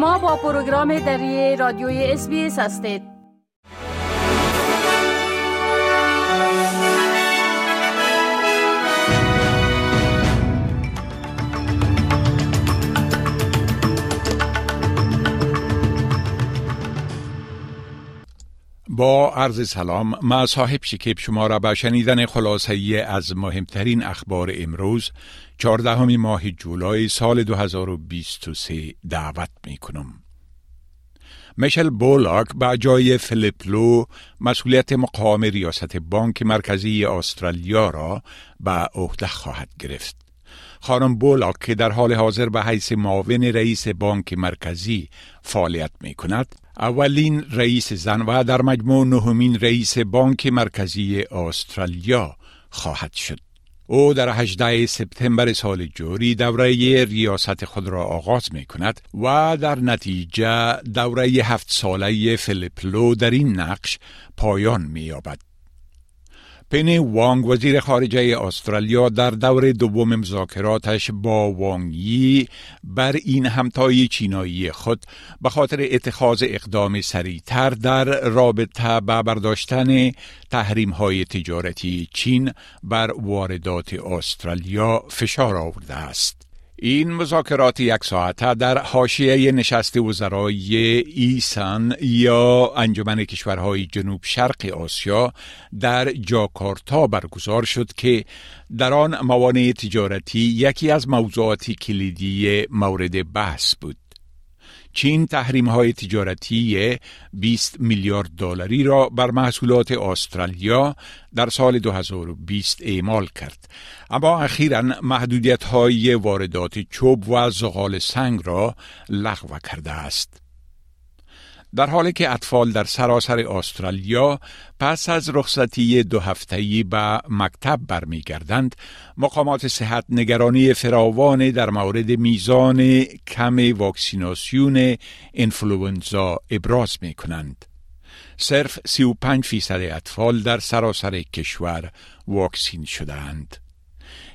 شما با پروگرام دری رادیوی اس هستید. با عرض سلام ما صاحب شکیب شما را به شنیدن خلاصه از مهمترین اخبار امروز 14 ماه جولای سال 2023 دعوت می کنم. میشل بولاک با جای فلیپ لو مسئولیت مقام ریاست بانک مرکزی استرالیا را به عهده خواهد گرفت. خانم بولاک که در حال حاضر به حیث معاون رئیس بانک مرکزی فعالیت می کند اولین رئیس زن و در مجموع نهمین رئیس بانک مرکزی استرالیا خواهد شد. او در 18 سپتامبر سال جوری دوره ریاست خود را آغاز می کند و در نتیجه دوره هفت ساله فلیپلو در این نقش پایان می یابد. پنی وانگ وزیر خارجه استرالیا در دور دوم مذاکراتش با وانگی بر این همتای چینایی خود به خاطر اتخاذ اقدام سریعتر در رابطه به برداشتن تحریم های تجارتی چین بر واردات استرالیا فشار آورده است. این مذاکرات یک ساعته در حاشیه نشست وزرای ایسان یا انجمن کشورهای جنوب شرق آسیا در جاکارتا برگزار شد که در آن موانع تجارتی یکی از موضوعات کلیدی مورد بحث بود. چین تحریم های تجارتی 20 میلیارد دلاری را بر محصولات استرالیا در سال 2020 اعمال کرد. اما اخیرا محدودیت های واردات چوب و زغال سنگ را لغو کرده است. در حالی که اطفال در سراسر استرالیا پس از رخصتی دو هفتهی به مکتب برمیگردند مقامات صحت نگرانی فراوان در مورد میزان کم واکسیناسیون انفلوئنزا ابراز می کنند. صرف 35 فیصد اطفال در سراسر کشور واکسین شدند.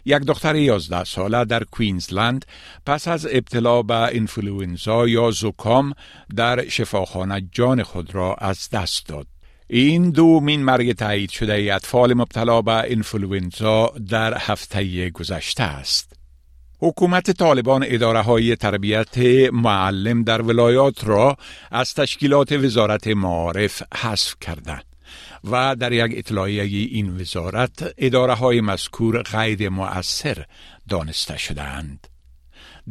یک دختر 11 ساله در کوینزلند پس از ابتلا به انفلوئنزا یا زکام در شفاخانه جان خود را از دست داد. این دومین مرگ تایید شده اطفال مبتلا به انفلوئنزا در هفته گذشته است. حکومت طالبان اداره های تربیت معلم در ولایات را از تشکیلات وزارت معارف حذف کردند. و در یک اطلاعیه این وزارت اداره های مذکور غیر مؤثر دانسته شدهاند.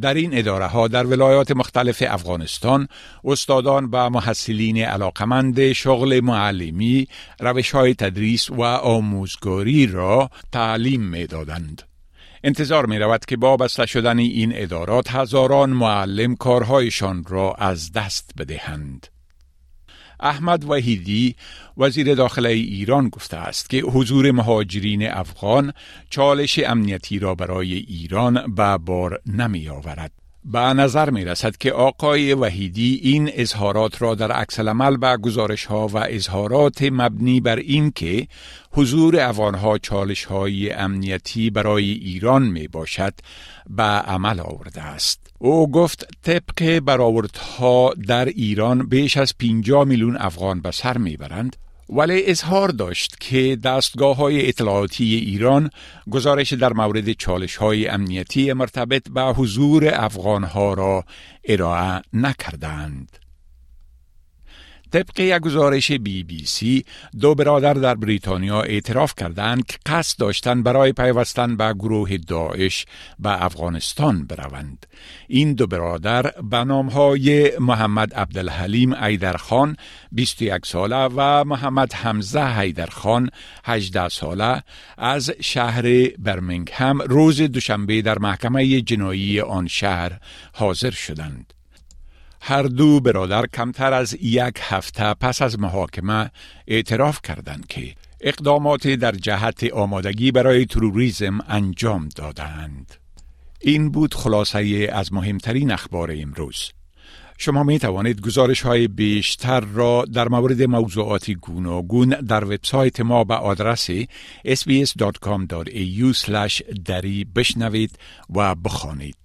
در این اداره ها در ولایات مختلف افغانستان استادان و محصلین علاقمند شغل معلمی روش های تدریس و آموزگاری را تعلیم می دادند. انتظار می رود که با بسته شدن این ادارات هزاران معلم کارهایشان را از دست بدهند. احمد وحیدی وزیر داخله ایران گفته است که حضور مهاجرین افغان چالش امنیتی را برای ایران به بار نمی آورد. به نظر می رسد که آقای وحیدی این اظهارات را در عکس العمل به گزارش ها و اظهارات مبنی بر این که حضور افغانها چالش های امنیتی برای ایران می باشد به عمل آورده است. او گفت طبق برآوردها در ایران بیش از 50 میلیون افغان به سر می‌برند ولی اظهار داشت که دستگاه های اطلاعاتی ایران گزارش در مورد چالش های امنیتی مرتبط به حضور افغان ها را ارائه نکردند. طبق یک گزارش بی بی سی دو برادر در بریتانیا اعتراف کردند که قصد داشتند برای پیوستن به گروه داعش به افغانستان بروند. این دو برادر به های محمد عبدالحلیم ایدرخان 21 ساله و محمد حمزه ایدرخان 18 ساله از شهر برمنگهم روز دوشنبه در محکمه جنایی آن شهر حاضر شدند. هر دو برادر کمتر از یک هفته پس از محاکمه اعتراف کردند که اقدامات در جهت آمادگی برای تروریزم انجام دادند. این بود خلاصه از مهمترین اخبار امروز. شما می توانید گزارش های بیشتر را در مورد موضوعات گوناگون در وبسایت ما به آدرس sbs.com.au دری بشنوید و بخوانید.